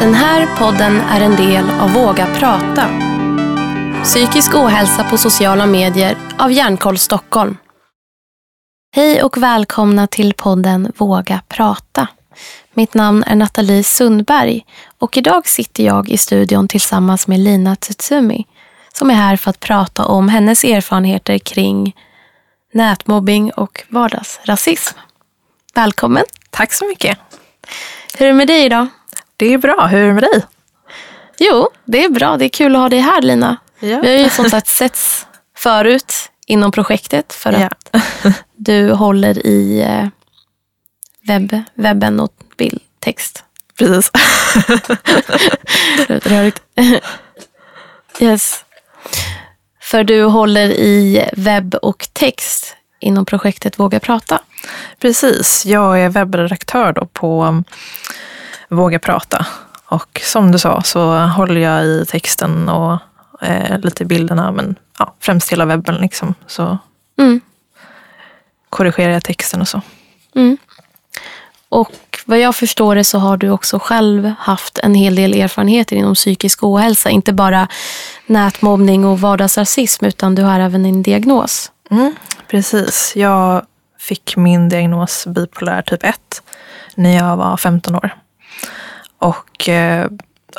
Den här podden är en del av Våga prata. Psykisk ohälsa på sociala medier av Hjärnkoll Stockholm. Hej och välkomna till podden Våga prata. Mitt namn är Nathalie Sundberg och idag sitter jag i studion tillsammans med Lina Tutsumi som är här för att prata om hennes erfarenheter kring nätmobbing och vardagsrasism. Välkommen! Tack så mycket. Hur är det med dig idag? Det är bra. Hur är det med dig? Jo, det är bra. Det är kul att ha dig här Lina. Ja. Vi har ju som sagt setts förut inom projektet för att Ja. du håller i eh, webb, webben och bildtext. Precis. Rörigt. yes. För du håller i webb och text inom projektet Våga prata. Precis. Jag är webbredaktör då på Våga prata. Och som du sa så håller jag i texten och eh, lite i bilderna, men ja, främst hela webben. Liksom. Så Mm. korrigerar jag texten och så. Mm. Och vad jag förstår det så har du också själv haft en hel del erfarenheter inom psykisk ohälsa. Inte bara nätmobbning och vardagsrasism utan du har även en diagnos. Mm, precis. Jag fick min diagnos bipolär typ 1 när jag var 15 år. Och eh,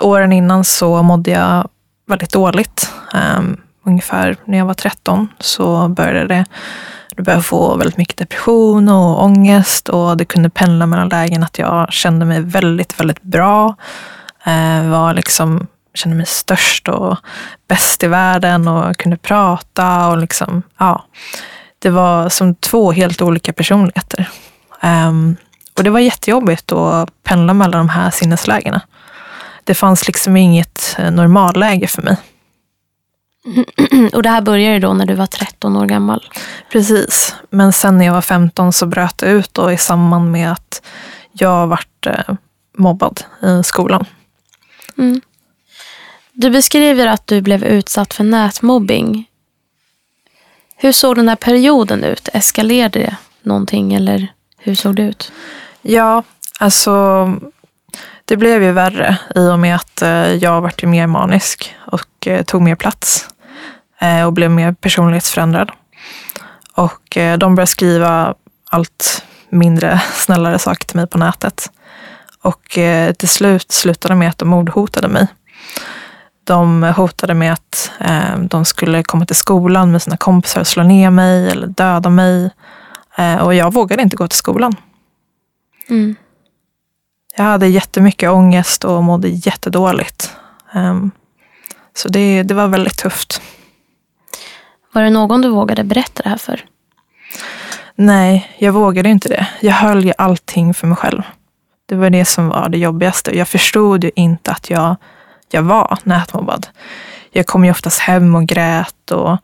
åren innan så mådde jag väldigt dåligt. Um, ungefär när jag var 13 så började det då började jag få väldigt mycket depression och ångest och det kunde pendla mellan lägen att jag kände mig väldigt, väldigt bra. Eh, var liksom, kände mig störst och bäst i världen och kunde prata och liksom, ja. Det var som två helt olika personligheter. Um, och det var jättejobbigt att pendla mellan de här sinneslägena. Det fanns liksom inget eh, normalläge för mig. Och det här började då när du var 13 år gammal. Precis. Men sen när jag var 15 så bröt det ut då i samband med att jag vart eh, mobbad i skolan. Mm. Du beskriver att du blev utsatt för nätmobbing. Hur såg den här perioden ut? Eskalerade det någonting eller hur såg det ut? Ja, alltså det blev ju värre i och med att eh, jag vart ju mer manisk och eh, tog mer plats eh, och blev mer personlighetsförändrad. Och de började skriva allt mindre snällare saker till mig på nätet. Och till slut slutade med att de mordhotade mig. De hotade med att de skulle komma till skolan med sina kompisar och slå ner mig eller döda mig. Och jag vågade inte gå till skolan. Mm. Jag hade jättemycket ångest och mådde jättedåligt. Ehm, så det, det var väldigt tufft. Var det någon du vågade berätta det här för? Nej, jag vågade inte det. Jag höll ju allting för mig själv. Det var det som var det jobbigaste. Jag förstod ju inte att jag, jag var nätmobbad. Jag kom ju oftast hem och grät och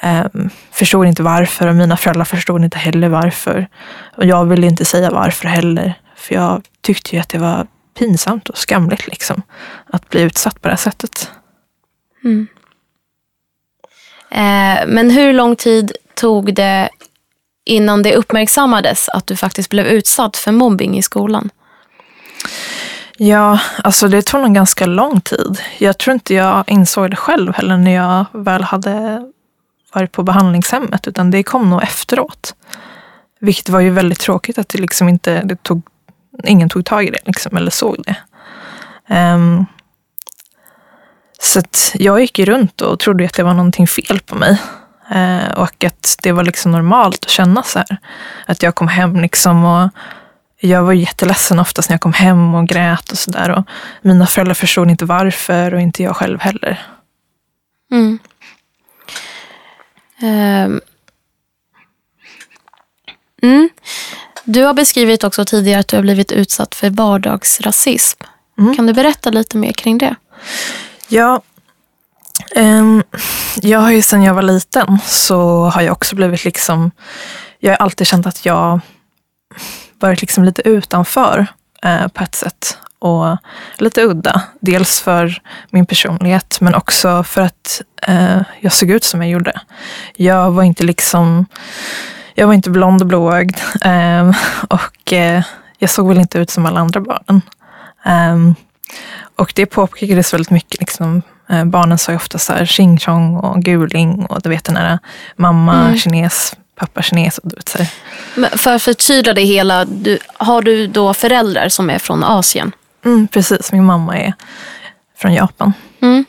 ehm, förstod inte varför och mina föräldrar förstod inte heller varför. Och jag ville inte säga varför heller. För jag tyckte ju att det var pinsamt och skamligt liksom. Att bli utsatt på det här sättet. Mm. Eh, men hur lång tid tog det innan det uppmärksammades att du faktiskt blev utsatt för mobbing i skolan? Ja, alltså det tog nog ganska lång tid. Jag tror inte jag insåg det själv heller när jag väl hade varit på behandlingshemmet, utan det kom nog efteråt. Vilket var ju väldigt tråkigt att det liksom inte, det tog, ingen tog tag i det liksom, eller såg det. Um, så att jag gick runt och trodde att det var någonting fel på mig. Uh, och att det var liksom normalt att känna så här. Att jag kom hem liksom och jag var jätteledsen oftast när jag kom hem och grät och sådär. Mina föräldrar förstod inte varför och inte jag själv heller. Mm. Ehm. Mm. Du har beskrivit också tidigare att du har blivit utsatt för vardagsrasism. Mm. Kan du berätta lite mer kring det? Ja, ehm, jag har ju sedan jag var liten så har jag också blivit liksom, jag har alltid känt att jag varit liksom lite utanför eh, på ett sätt. Och lite udda. Dels för min personlighet men också för att eh, jag såg ut som jag gjorde. Jag var inte liksom, jag var inte blond och blåögd. Eh, och eh, jag såg väl inte ut som alla andra barnen. Ehm, Och det påpekades väldigt mycket. Liksom, eh, barnen sa ju ofta så här tjing tjong och guling och du vet den här mamma Mm. kines, pappa kines. Och så här. Men för att förtydliga det hela, du, har du då föräldrar som är från Asien? Mm, precis, min mamma är från Japan. Mm.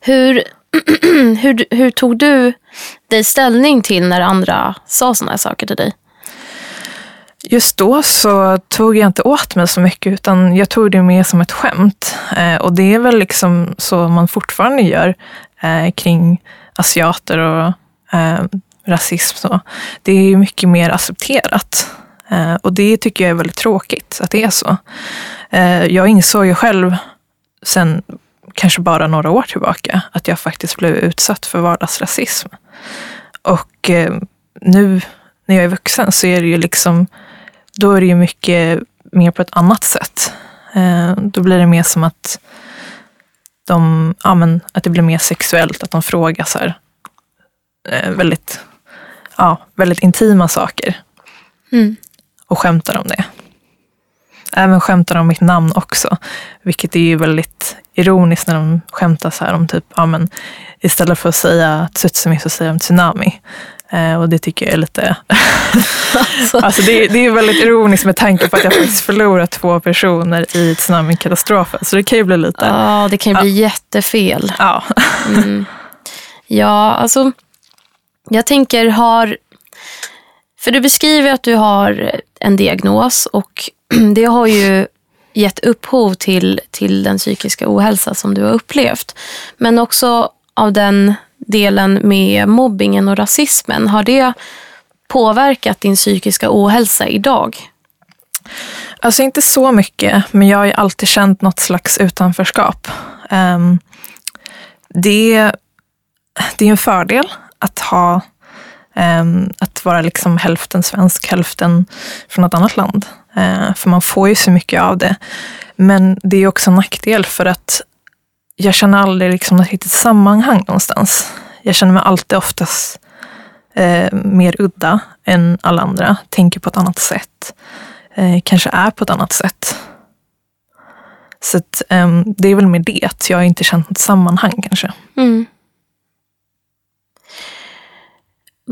Hur, hur, hur tog du dig ställning till när andra sa sådana här saker till dig? Just då så tog jag inte åt mig så mycket utan jag tog det mer som ett skämt. Eh, och det är väl liksom så man fortfarande gör eh, kring asiater och eh, rasism. Så. Det är ju mycket mer accepterat. Eh, och det tycker jag är väldigt tråkigt att det är så. Eh, jag insåg ju själv sen kanske bara några år tillbaka att jag faktiskt blev utsatt för vardagsrasism. Och eh, nu när jag är vuxen så är det ju liksom, då är det ju mycket mer på ett annat sätt. Då blir det mer som att de, ja men, att det blir mer sexuellt, att de frågar så här, väldigt, ja, väldigt intima saker Mm och skämtar om det. Även skämtar om mitt namn också, vilket är ju väldigt ironiskt när de skämtar så här om typ, ja men istället för att säga tsutsumi så säger de tsunami. Eh, och det tycker jag är lite, alltså det, det är väldigt ironiskt med tanke på att jag faktiskt förlorat två personer i tsunamikatastrofen. Så det kan ju bli lite, Ja, det kan ju bli jättefel. ja. Mm. Ja, alltså. Jag tänker har... För du beskriver att du har en diagnos och det har ju gett upphov till, till den psykiska ohälsa som du har upplevt. Men också av den delen med mobbingen och rasismen. Har det påverkat din psykiska ohälsa idag? Alltså inte så mycket, men jag har ju alltid känt något slags utanförskap. Ehm, det, det är en fördel att ha Ehm, att vara liksom hälften svensk, hälften från ett annat land. Ehm, för man får ju så mycket av det. Men det är också en nackdel för att jag känner aldrig liksom något riktigt sammanhang någonstans. Jag känner mig alltid oftast eh, mer udda än alla andra, tänker på ett annat sätt eh, kanske är på ett annat sätt. Så att, eh, det är väl med det, att jag inte känt något sammanhang kanske. Mm.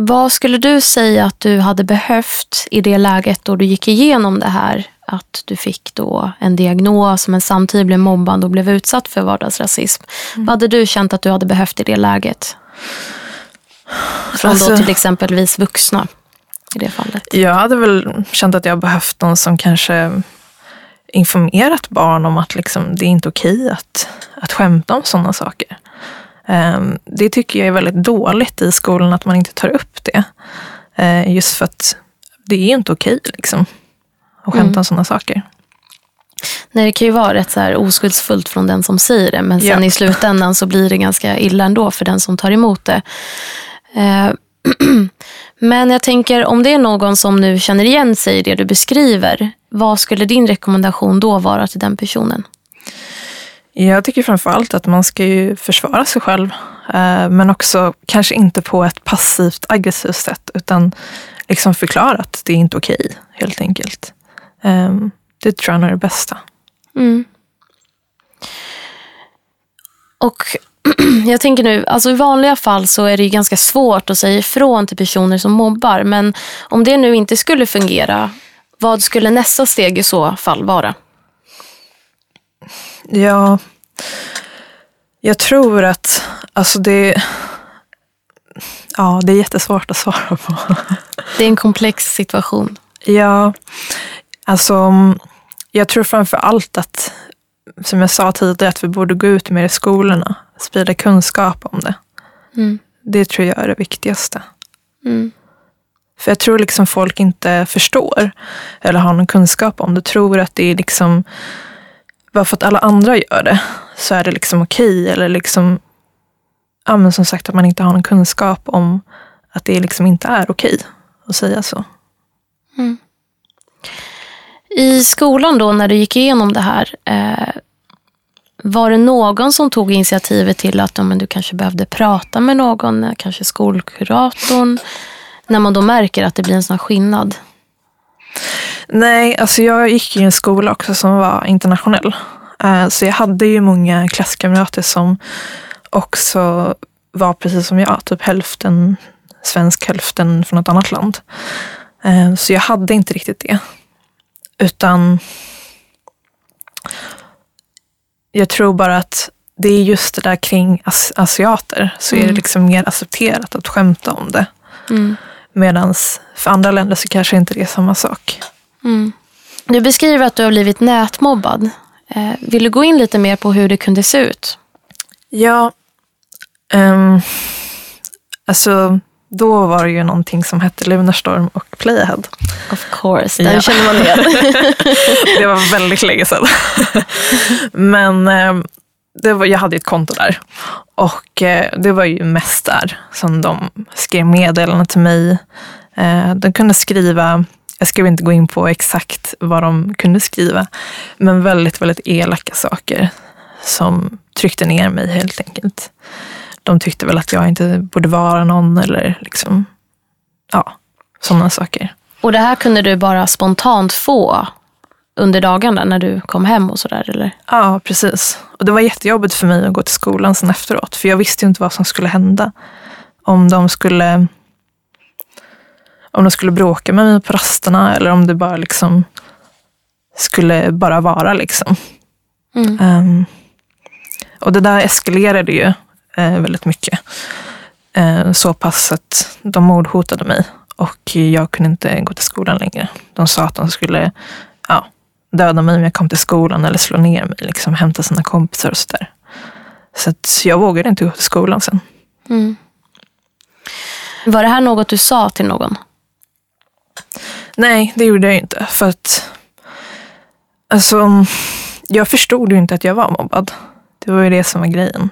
Vad skulle du säga att du hade behövt i det läget då du gick igenom det här? Att du fick då en diagnos men samtidigt blev mobbad och blev utsatt för vardagsrasism. Vad hade du känt att du hade behövt i det läget? Från Alltså- då till exempelvis vuxna i det fallet. Jag hade väl känt att jag behövt någon som kanske informerat barn om att liksom, det är inte okej att, att skämta om sådana saker. Ehm, det tycker jag är väldigt dåligt i skolan, att man inte tar upp det. Eh, just för att det är inte okej liksom, att skämta Mm. om sådana saker. Nej, det kan ju vara rätt så här oskuldsfullt från den som säger det men sen Ja. i slutändan så blir det ganska illa ändå för den som tar emot det. Eh, men jag tänker om det är någon som nu känner igen sig i det du beskriver, vad skulle din rekommendation då vara till den personen? Jag tycker framför allt att man ska ju försvara sig själv. Eh, men också kanske inte på ett passivt aggressivt sätt utan liksom förklara att det är inte okej helt enkelt. Ehm, det tror jag är det bästa. Mm. Och jag tänker nu, alltså i vanliga fall så är det ju ganska svårt att säga ifrån till personer som mobbar. Men om det nu inte skulle fungera, vad skulle nästa steg i så fall vara? Ja, jag tror att alltså det, ja, det är jättesvårt att svara på. Det är en komplex situation. Ja, alltså jag tror framför allt att, som jag sa tidigare, att vi borde gå ut mer i skolorna, sprida kunskap om det. Mm. Det tror jag är det viktigaste. Mm. För jag tror liksom folk inte förstår eller har någon kunskap om det. Tror att det är liksom, bara för att alla andra gör det så är det liksom okej. Eller liksom, ja men som sagt att man inte har någon kunskap om att det liksom inte är okej att säga så. Mm. I skolan då, när du gick igenom det här, eh, var det någon som tog initiativet till att ja, men du kanske behövde prata med någon, eh, kanske skolkuratorn, när man då märker att det blir en sån här skillnad? Nej, alltså jag gick i en skola också som var internationell. Eh, Så jag hade ju många klasskamrater som också var precis som jag, typ hälften svensk, hälften från ett annat land. Eh, Så jag hade inte riktigt det. Utan jag tror bara att det är just det där kring as- asiater så är det liksom mer accepterat att skämta om det. Mm. Medan för andra länder så kanske inte det är samma sak. Du beskriver att du har blivit nätmobbad. Eh, vill du gå in lite mer på hur det kunde se ut? Ja, ehm, alltså då var det ju någonting som hette Lunarstorm och Playahead. Of course, den Ja. känner man igen. Det var väldigt länge sedan. Men ehm, det var, jag hade ett konto där. Och eh, det var ju mest där som de skrev meddelanden till mig. Eh, de kunde skriva, jag ska inte gå in på exakt vad de kunde skriva, men väldigt, väldigt elaka saker som tryckte ner mig helt enkelt. De tyckte väl att jag inte borde vara någon eller liksom, ja, sådana saker. Och det här kunde du bara spontant få under dagarna när du kom hem och sådär eller? Ja, precis. Och det var jättejobbigt för mig att gå till skolan sen efteråt. För jag visste ju inte vad som skulle hända. Om de skulle om de skulle bråka med mig på rasterna eller om det bara liksom skulle bara vara liksom. Mm. Ehm, och det där eskalerade ju eh, väldigt mycket. Eh, så pass att de mordhotade mig och jag kunde inte gå till skolan längre. De sa att de skulle ja, döda mig om jag kom till skolan eller slå ner mig, liksom hämta sina kompisar och sådär. Så att jag vågade inte gå till skolan sen. Mm. Var det här något du sa till någon? Nej, det gjorde jag inte. För att alltså, jag förstod ju inte att jag var mobbad. Det var ju det som var grejen.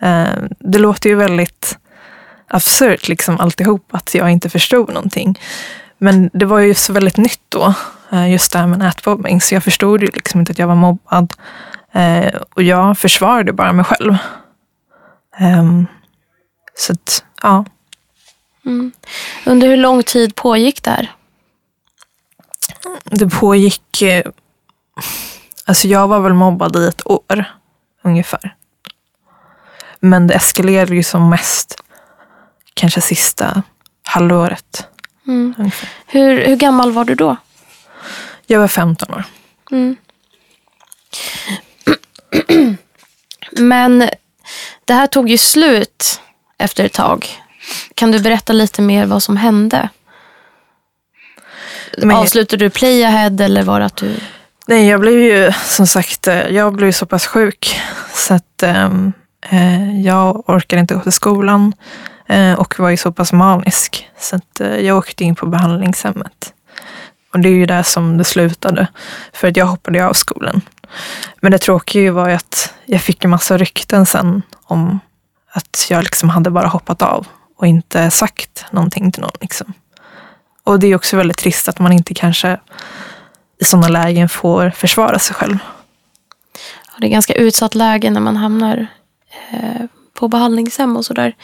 Eh, det låter ju väldigt absurt liksom alltihop att jag inte förstod någonting. Men det var ju så väldigt nytt då, eh, just det här med nätmobbning. Så jag förstod ju liksom inte att jag var mobbad. Eh, och jag försvarade bara mig själv. Ehm, så att, ja. Mm. Under hur lång tid pågick det här? Det pågick... eh, Alltså jag var väl mobbad i ett år ungefär. Men det eskalerade ju som mest kanske sista halvåret. Ungefär. Hur, hur gammal var du då? Jag var 15 år. Men det här tog ju slut efter ett tag. Kan du berätta lite mer vad som hände? Men- Avslutade du Playahead eller var det att du... Nej, jag blev ju som sagt, eh, jag blev så pass sjuk så att ehm, eh, jag orkade inte gå till skolan eh, och var ju så pass manisk så att eh, jag åkte in på behandlingshemmet. Och det är ju där som det slutade, för att jag hoppade av skolan. Men det tråkiga ju var ju att jag fick en massa rykten sen om att jag liksom hade bara hoppat av och inte sagt någonting till någon. Liksom. Och det är också väldigt trist att man inte kanske i sådana lägen får försvara sig själv. Ja, Det är ganska utsatt läge när man hamnar eh, på behandlingshem och sådär.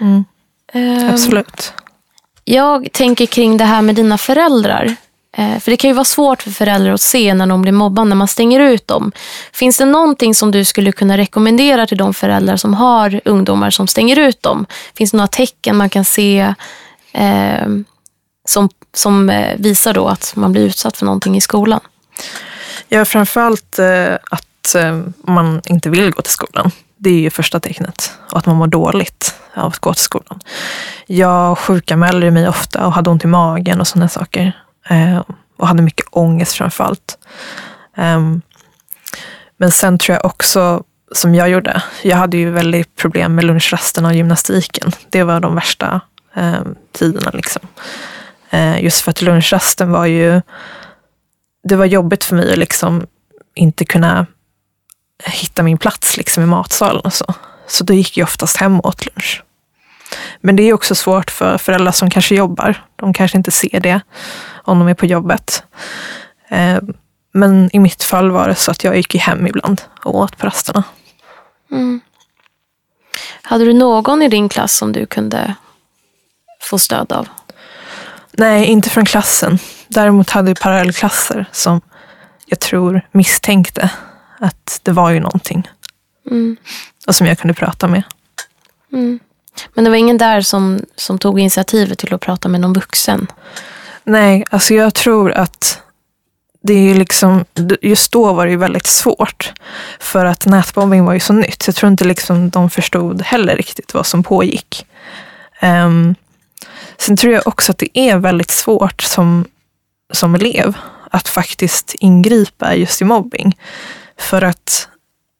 Mm, Eh, absolut. Jag tänker kring det här med dina föräldrar. Eh, För det kan ju vara svårt för föräldrar att se när de blir mobbade, när man stänger ut dem. Finns det någonting som du skulle kunna rekommendera till de föräldrar som har ungdomar som stänger ut dem? Finns det några tecken man kan se eh, som, som eh, visar då att man blir utsatt för någonting i skolan? Ja, framförallt eh, att eh, man inte vill gå till skolan. Det är ju första tecknet. Och att man mår dåligt av att gå till skolan. Jag sjukanmälde mig ofta och hade ont i magen och sådana saker. Och hade mycket ångest framförallt. Ehm, men sen tror jag också, som jag gjorde, jag hade ju väldigt problem med lunchrasterna och gymnastiken. Det var de värsta eh, tiderna. Liksom. Eh, just för att lunchrasten var ju det var jobbigt för mig att liksom inte kunna hitta min plats liksom i matsalen och så. Så då gick jag oftast hem och åt lunch. Men det är också svårt för föräldrar som kanske jobbar. De kanske inte ser det om de är på jobbet. Eh, men i mitt fall var det så att jag gick hem ibland och åt på rasterna. Mm. Hade du någon i din klass som du kunde få stöd av? Nej, inte från klassen. däremot hade jag parallellklasser som jag tror misstänkte att det var ju någonting. Mm. Och som jag kunde prata med. Mm. Men det var ingen där som, som tog initiativet till att prata med någon vuxen? Nej, alltså jag tror att det är liksom, just då var det ju väldigt svårt. För att nätbombing var ju så nytt. Jag tror inte liksom de förstod heller riktigt vad som pågick. Um, sen tror jag också att det är väldigt svårt som, som elev att faktiskt ingripa just i mobbing. För att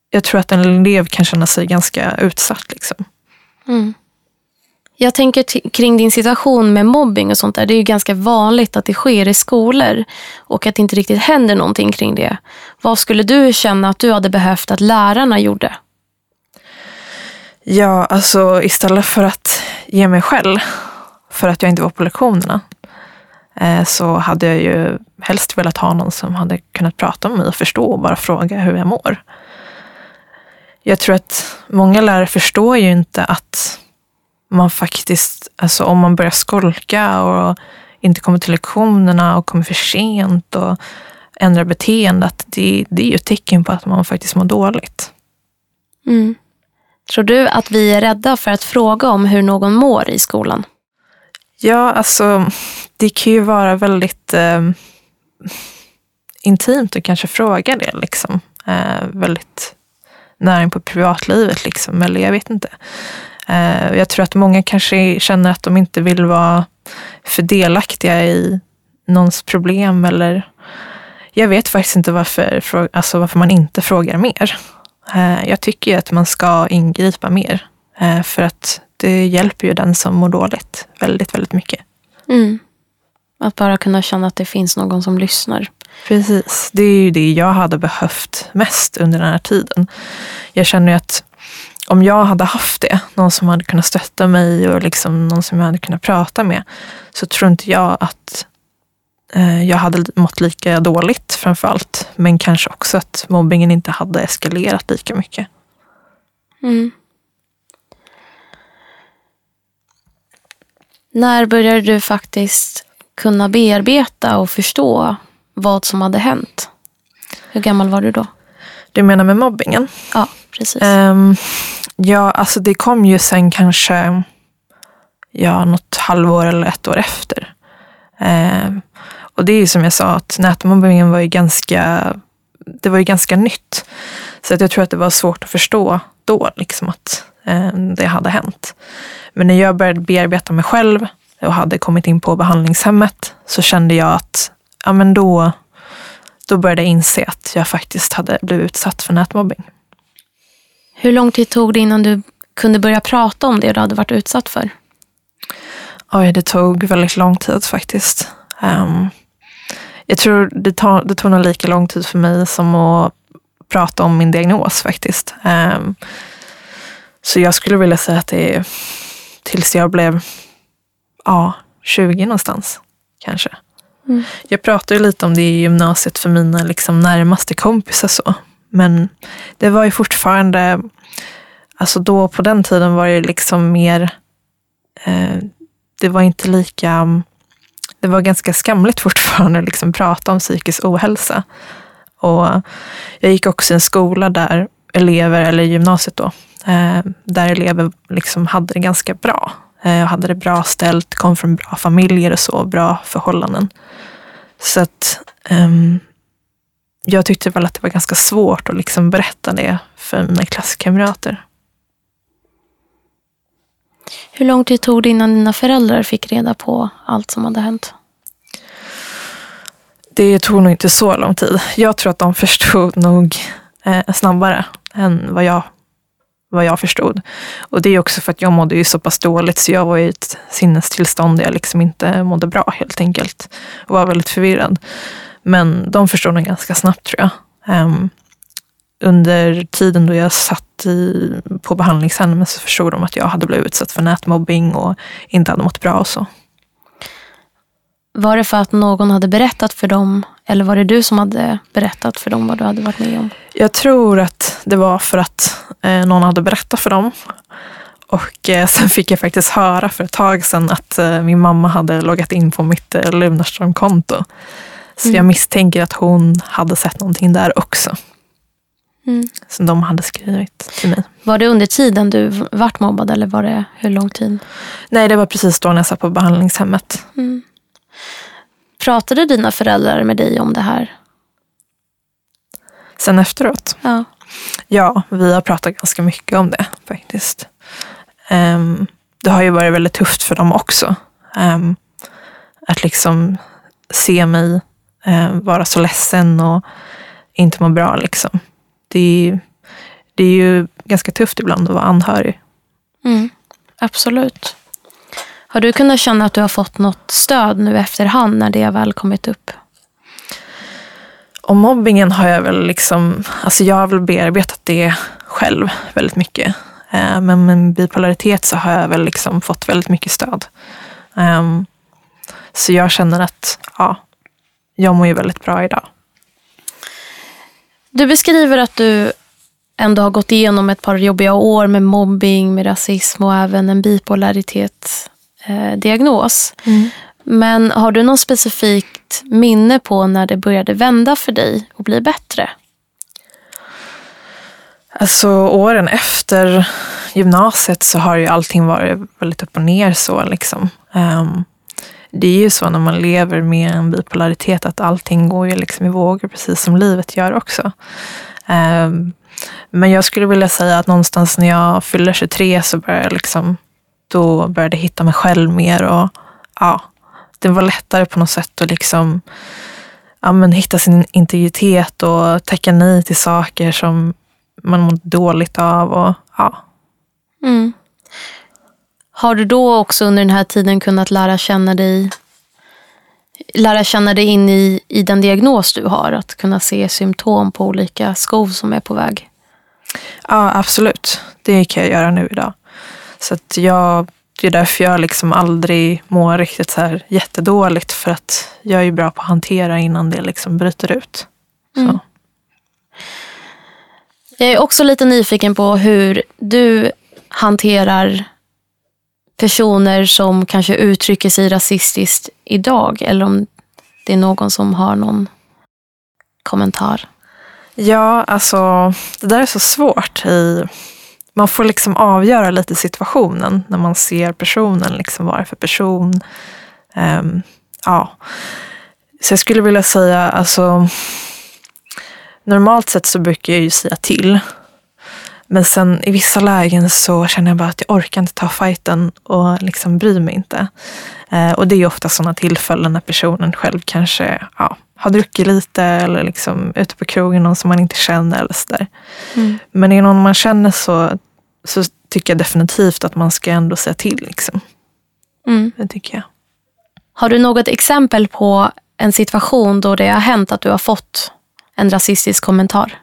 jag tror att en elev kan känna sig ganska utsatt. Liksom. Mm. Jag tänker kring din situation med mobbing och sånt där. Det är ju ganska vanligt att det sker i skolor och att det inte riktigt händer någonting kring det. Vad skulle du känna att du hade behövt att lärarna gjorde? Ja, alltså istället för att ge mig själv för att jag inte var på lektionerna eh, så hade jag ju helst velat ha någon som hade kunnat prata med mig och förstå och bara fråga hur jag mår. Jag tror att många lärare förstår ju inte att man faktiskt, alltså om man börjar skolka och inte kommer till lektionerna och kommer för sent och ändrar beteende, att det, det är ju ett tecken på att man faktiskt mår dåligt. Mm. Tror du att vi är rädda för att fråga om hur någon mår i skolan? Ja, alltså det kan ju vara väldigt eh, intimt att kanske fråga det. Liksom. Eh, väldigt näring på privatlivet, liksom. eller jag vet inte. Eh, jag tror att många kanske känner att de inte vill vara för delaktiga i någons problem eller jag vet faktiskt inte varför, alltså varför man inte frågar mer. Eh, jag tycker ju att man ska ingripa mer eh, för att det hjälper ju den som mår dåligt väldigt, väldigt mycket. Mm. Att bara kunna känna att det finns någon som lyssnar. Precis, det är ju det jag hade behövt mest under den här tiden. Jag känner ju att om jag hade haft det, någon som hade kunnat stötta mig och liksom någon som jag hade kunnat prata med, så tror inte jag att eh, jag hade mått lika dåligt framför allt. Men kanske också att mobbingen inte hade eskalerat lika mycket. Mm. När började du faktiskt kunna bearbeta och förstå vad som hade hänt? Hur gammal var du då? Du menar med mobbingen? Ja, precis. Um, ja, alltså det kom ju sen kanske ja, något halvår eller ett år efter. Um, och det är ju som jag sa, att nätmobbningen var ju ganska, det var ju ganska nytt. Så att jag tror att det var svårt att förstå då liksom att det hade hänt. Men när jag började bearbeta mig själv och hade kommit in på behandlingshemmet så kände jag att ja, men då, då började jag inse att jag faktiskt hade blivit utsatt för nätmobbing. Hur lång tid tog det innan du kunde börja prata om det du hade varit utsatt för? Oj, det tog väldigt lång tid faktiskt. Um, jag tror det, tar, det tog nog lika lång tid för mig som att prata om min diagnos faktiskt. Um, så jag skulle vilja säga att det är tills jag blev ja, 20 någonstans kanske. Mm. Jag pratade lite om det i gymnasiet för mina liksom närmaste kompisar. så. Men det var ju fortfarande, alltså då på den tiden var det liksom mer, eh, det var inte lika, det var ganska skamligt fortfarande att liksom prata om psykisk ohälsa. Och jag gick också i en skola där elever, eller gymnasiet då, där elever liksom hade det ganska bra. Eh, hade det bra ställt, kom från bra familjer och så, bra förhållanden. Så att um, jag tyckte väl att det var ganska svårt att liksom berätta det för mina klasskamrater. Hur lång tid tog det innan dina föräldrar fick reda på allt som hade hänt? Det tog nog inte så lång tid. Jag tror att de förstod nog eh, snabbare än vad jag vad jag förstod. Och det är också för att jag mådde ju så pass dåligt så jag var i ett sinnestillstånd där jag liksom inte mådde bra helt enkelt. Och var väldigt förvirrad. Men de förstod nog ganska snabbt tror jag. Um, under tiden då jag satt i, på behandlingshemmet så förstod de att jag hade blivit utsatt för nätmobbing och inte hade mått bra och så. Var det för att någon hade berättat för dem eller var det du som hade berättat för dem vad du hade varit med om? Jag tror att det var för att eh, någon hade berättat för dem. Och eh, sen fick jag faktiskt höra för ett tag sedan att eh, min mamma hade loggat in på mitt eh, Lunarstorm-konto. Så Mm. jag misstänker att hon hade sett någonting där också. Mm. Som de hade skrivit till mig. Var det under tiden du vart mobbad eller var det hur lång tid? Nej, det var precis då när jag satt på behandlingshemmet. Mm. Pratade dina föräldrar med dig om det här? Sen efteråt. Ja. Ja, vi har pratat ganska mycket om det faktiskt. Ehm, det har ju varit väldigt tufft för dem också. Ehm, att liksom se mig eh, vara så ledsen och inte må bra. Liksom. Det, är, det är ju ganska tufft ibland att vara anhörig. Mm. Absolut. Har du kunnat känna att du har fått något stöd nu efterhand när det väl kommit upp? Och mobbingen har jag väl liksom, alltså jag har väl bearbetat det själv väldigt mycket. Eh, Men med bipolaritet så har jag väl liksom fått väldigt mycket stöd. Ehm, Så jag känner att, ja, jag mår ju väldigt bra idag. Du beskriver att du ändå har gått igenom ett par jobbiga år med mobbing, med rasism och även en bipolaritetsdiagnos. Men har du något specifikt minne på när det började vända för dig och bli bättre? Alltså åren efter gymnasiet så har ju allting varit väldigt upp och ner så liksom. Ehm, det är ju så när man lever med en bipolaritet att allting går ju liksom i vågor precis som livet gör också. Ehm, men jag skulle vilja säga att någonstans när jag fyller 23 så började jag liksom, då började jag hitta mig själv mer och ja, det var lättare på något sätt att liksom ja, men hitta sin integritet och tacka nej till saker som man mår dåligt av. Och, ja. Mm. Har du då också under den här tiden kunnat lära känna dig lära känna dig in i, i den diagnos du har? Att kunna se symptom på olika skov som är på väg? ja, absolut. Det kan jag göra nu idag. Så att jag, det är därför jag liksom aldrig mår riktigt så här jättedåligt. För att jag är bra på att hantera innan det liksom bryter ut. Mm. Jag är också lite nyfiken på hur du hanterar personer som kanske uttrycker sig rasistiskt idag. Eller om det är någon som har någon kommentar. Ja, alltså det där är så svårt. I, man får liksom avgöra lite situationen när man ser personen, liksom vad det är för person. Ehm, ja. Så jag skulle vilja säga, alltså normalt sett så brukar jag ju säga till. Men sen i vissa lägen så känner jag bara att jag orkar inte ta fighten och liksom bryr mig inte. Eh, och det är ofta sådana tillfällen när personen själv kanske ja, har druckit lite eller liksom ute på krogen någon som man inte känner eller sådär. Mm. Men är det någon man känner så, så tycker jag definitivt att man ska ändå säga till. Liksom. Mm. Det tycker jag. Har du något exempel på en situation då det har hänt att du har fått en rasistisk kommentar?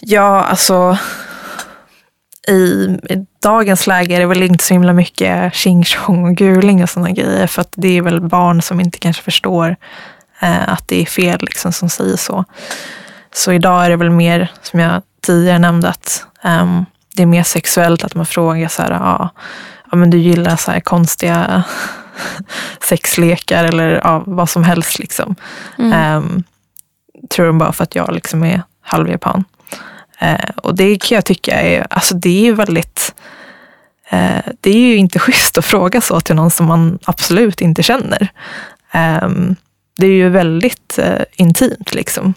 Ja, alltså i, i dagens läge är det väl inte så himla mycket tjing tjong och guling och sådana grejer. För att det är väl barn som inte kanske förstår eh, att det är fel liksom, som säger så. Så idag är det väl mer, som jag tidigare nämnde, att ehm, det är mer sexuellt att man frågar så här, ja, ja men du gillar så här konstiga sexlekar eller ja, vad som helst. Liksom. Mm. Ehm, tror de bara för att jag liksom är halvjapan. Eh, och det kan jag tycka är, alltså det är ju väldigt, eh, det är ju inte schysst att fråga så till någon som man absolut inte känner. Ehm, det är ju väldigt eh, intimt liksom.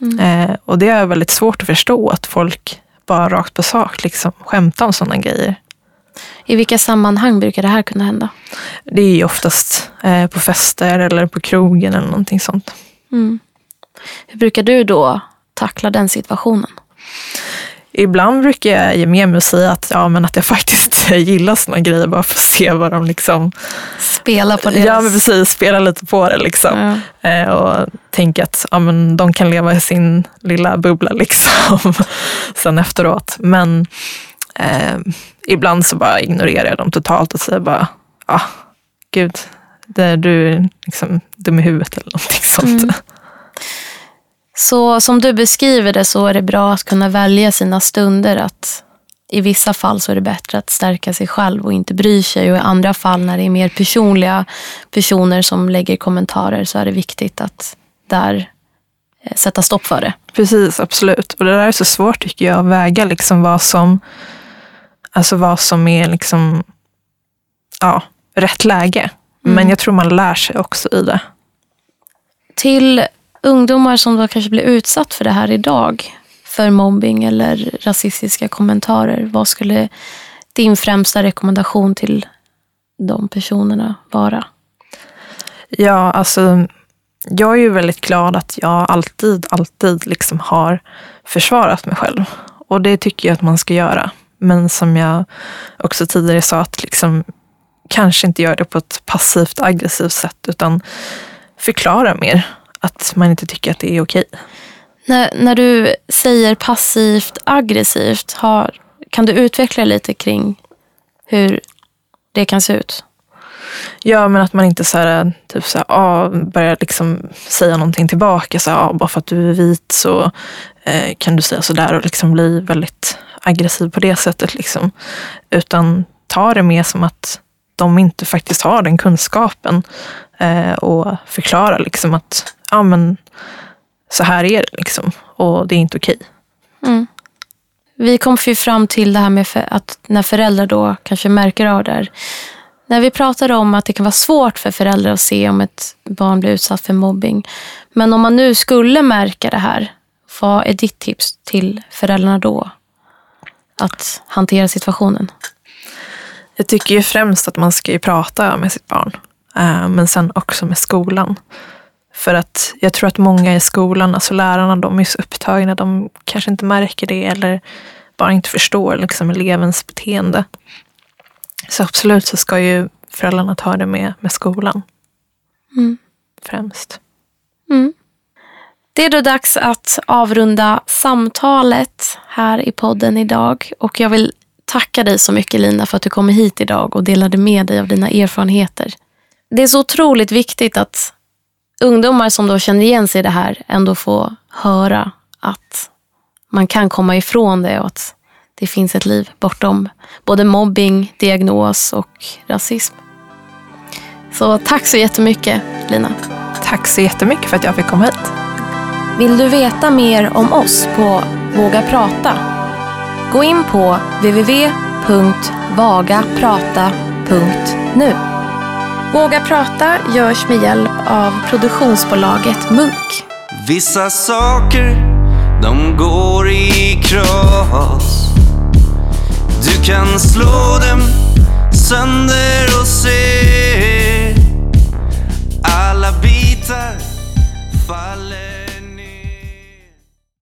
Mm. Och det är väldigt svårt att förstå att folk bara rakt på sak liksom skämtar om sådana grejer. I vilka sammanhang brukar det här kunna hända? Det är ju oftast eh, på fester eller på krogen eller någonting sånt. Mm. Hur brukar du då tackla den situationen? Ibland brukar jag ge med mig och säga att, ja, men att jag faktiskt gillar sådana grejer bara för att se vad de liksom... Spela på deras... Ja, men precis. Spela lite på det liksom. Ja. Eh, och tänka att ja, men de kan leva i sin lilla bubbla liksom sen efteråt. Men eh, ibland så bara ignorerar jag dem totalt och säger bara, ah, gud, det är du är liksom dum i huvudet eller någonting sånt. Mm. Så som du beskriver det så är det bra att kunna välja sina stunder att i vissa fall så är det bättre att stärka sig själv och inte bry sig. Och i andra fall när det är mer personliga personer som lägger kommentarer så är det viktigt att där sätta stopp för det. Precis, absolut. Och det där är så svårt tycker jag, att väga liksom vad som, alltså vad som är liksom, ja, rätt läge. Mm. Men jag tror man lär sig också i det. Till ungdomar som då kanske blir utsatt för det här idag, för mobbing eller rasistiska kommentarer, vad skulle din främsta rekommendation till de personerna vara? Ja, alltså jag är ju väldigt glad att jag alltid, alltid liksom har försvarat mig själv. Och det tycker jag att man ska göra. Men som jag också tidigare sa, att liksom kanske inte göra det på ett passivt aggressivt sätt, utan förklara mer att man inte tycker att det är okej. När, när du säger passivt aggressivt, har, kan du utveckla lite kring hur det kan se ut? Ja, men att man inte så här, typ så här, ah, börjar liksom säga någonting tillbaka. Så här, ah, bara för att du är vit så eh, kan du säga sådär och liksom bli väldigt aggressiv på det sättet. Liksom. Utan ta det mer som att de inte faktiskt har den kunskapen eh, och förklara liksom att ja, men, så här är det liksom, och det är inte okej. Mm. Vi kom ju fram till det här med att när föräldrar då kanske märker av det här. När vi pratade om att det kan vara svårt för föräldrar att se om ett barn blir utsatt för mobbing. Men om man nu skulle märka det här, vad är ditt tips till föräldrarna då? Att hantera situationen? Jag tycker ju främst att man ska ju prata med sitt barn. Eh, men sen också med skolan. För att jag tror att många i skolan, alltså lärarna, de är så upptagna. De kanske inte märker det eller bara inte förstår liksom elevens beteende. Så absolut så ska ju föräldrarna ta det med, med skolan. Mm. Främst. Mm. Det är då dags att avrunda samtalet här i podden idag. Och jag vill tacka dig så mycket Lina för att du kom hit idag och delade med dig av dina erfarenheter. Det är så otroligt viktigt att ungdomar som då känner igen sig i det här ändå får höra att man kan komma ifrån det och att det finns ett liv bortom både mobbing, diagnos och rasism. Så tack så jättemycket Lina. Tack så jättemycket för att jag fick komma hit. Vill du veta mer om oss på Våga Prata? Gå in på www.vagaprata.nu Våga prata görs med hjälp av produktionsbolaget Munk. Vissa saker, de går i kras. Du kan slå dem sönder och se alla bitar.